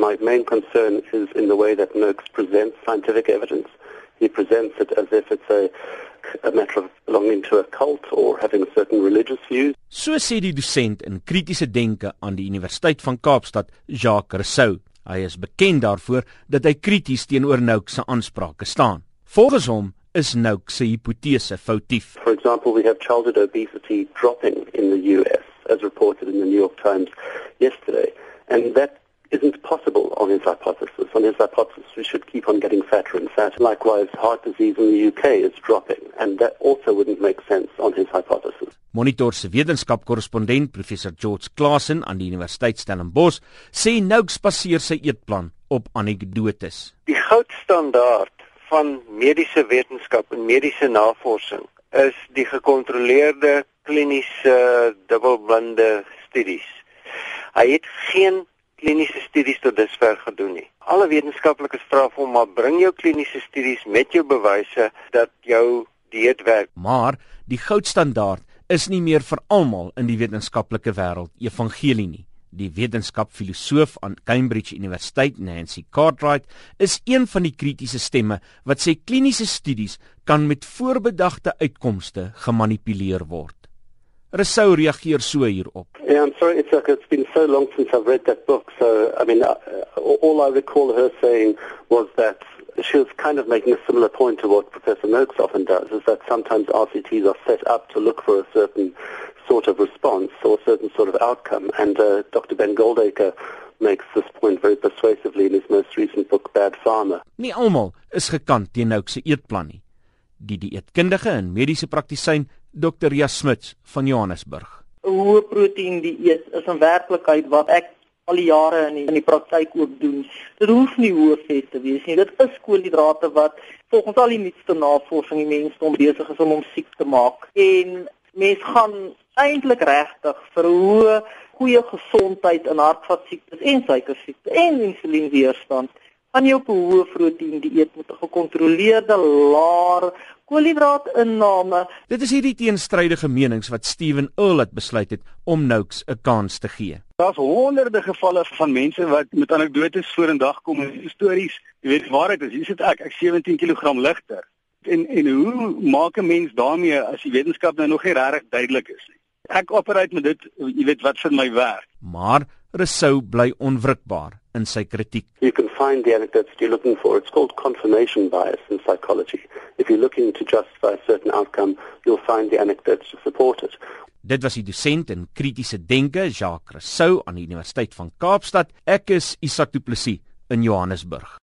my main concern is in the way that Noakes presents scientific evidence. He presents it as if it's a a matter of belonging to a cult or having certain religious views. So sê die dosent in kritiese denke aan die Universiteit van Kaapstad, Jacques Rousseau. Hy is bekend daarvoor dat hy krities teenoor Noakes se aansprake staan. Volgens hom is Noakes se hipotese foutief. For example, we have childhood obesity dropping in the US as reported in the New York Times yesterday, and that isn't possible on his hypothesis. On his hypothesis, we should keep on getting fatter and fatter. Likewise, heart disease in the UK is dropping, and that also wouldn't make sense on his hypothesis. Monitor se wetenskapkorrespondent professor George Klassen aan die Universiteit Stellenbosch sê Noakes baseer sy eetplan op anekdotes. Die goudstandaard van mediese wetenskap en mediese navorsing is die gekontroleerde kliniese dubbelblinde studies. Hy het geen kliniese studies tot dusver gedoen nie. Alle wetenskaplikes vra vir hom maar bring jou kliniese studies met jou bewyse dat jou dieet werk. Maar die goudstandaard is nie meer vir almal in die wetenskaplike wêreld evangelie nie. Die wetenskapfilosoof aan Cambridge Universiteit, Nancy Cartwright, is een van die kritiese stemme wat sê kliniese studies kan met voorbedagte uitkomste gemanipuleer word. Rousseau reageer so hierop. Yeah, I'm sorry, it's like it's been so long since I've read that book. So, I mean, uh, all I recall her saying was that she was kind of making a similar point to what Professor Noakes often does, is that sometimes RCTs are set up to look for a certain sort of response or a certain sort of outcome. And uh, Dr. Ben Goldacre makes this point very persuasively in his most recent book, Bad Farmer. Nie almal is gekant teen Noakes se eetplan nie. Die dieetkundige en mediese praktisyn Dr. Jas Smits van Johannesburg. 'n Hoë proteïen dieet is 'n werklikheid wat ek al die jare in die, in die praktyk ook doen. Dit hoef nie hoë vet te wees nie. Dit is koolhidrate wat volgens al die nuutste navorsing die mense om besig is om hom siek te maak. En mense gaan eintlik regtig vir hoë goeie gesondheid in hartvaskiektes en suikersiekte en insulienweerstand aan jou hoë proteïen dieet met 'n gekontroleerde laer koolhidraatinname. Dit is hierdie teenstrydige menings wat Steven Earl het besluit het om Noakes 'n kans te gee. Daar's honderde gevalle van mense wat met anekdotes vorendag kom en stories, jy weet waarheid is, hier sit ek, ek 17 kg ligter. En en hoe maak 'n mens daarmee as die wetenskap nou nog nie regtig duidelik is nie? Ek opereer met dit, jy weet wat vir my werk. Maar Rousseau bly onwrikbaar in sy kritiek. You can find the anecdotes you're looking for. It's called confirmation bias in psychology. If you're looking to justify a certain outcome, you'll find the anecdotes to support it. Dit was die dosent in kritiese denke, Jacques Rousseau aan die Universiteit van Kaapstad. Ek is Isak Du Plessis in Johannesburg.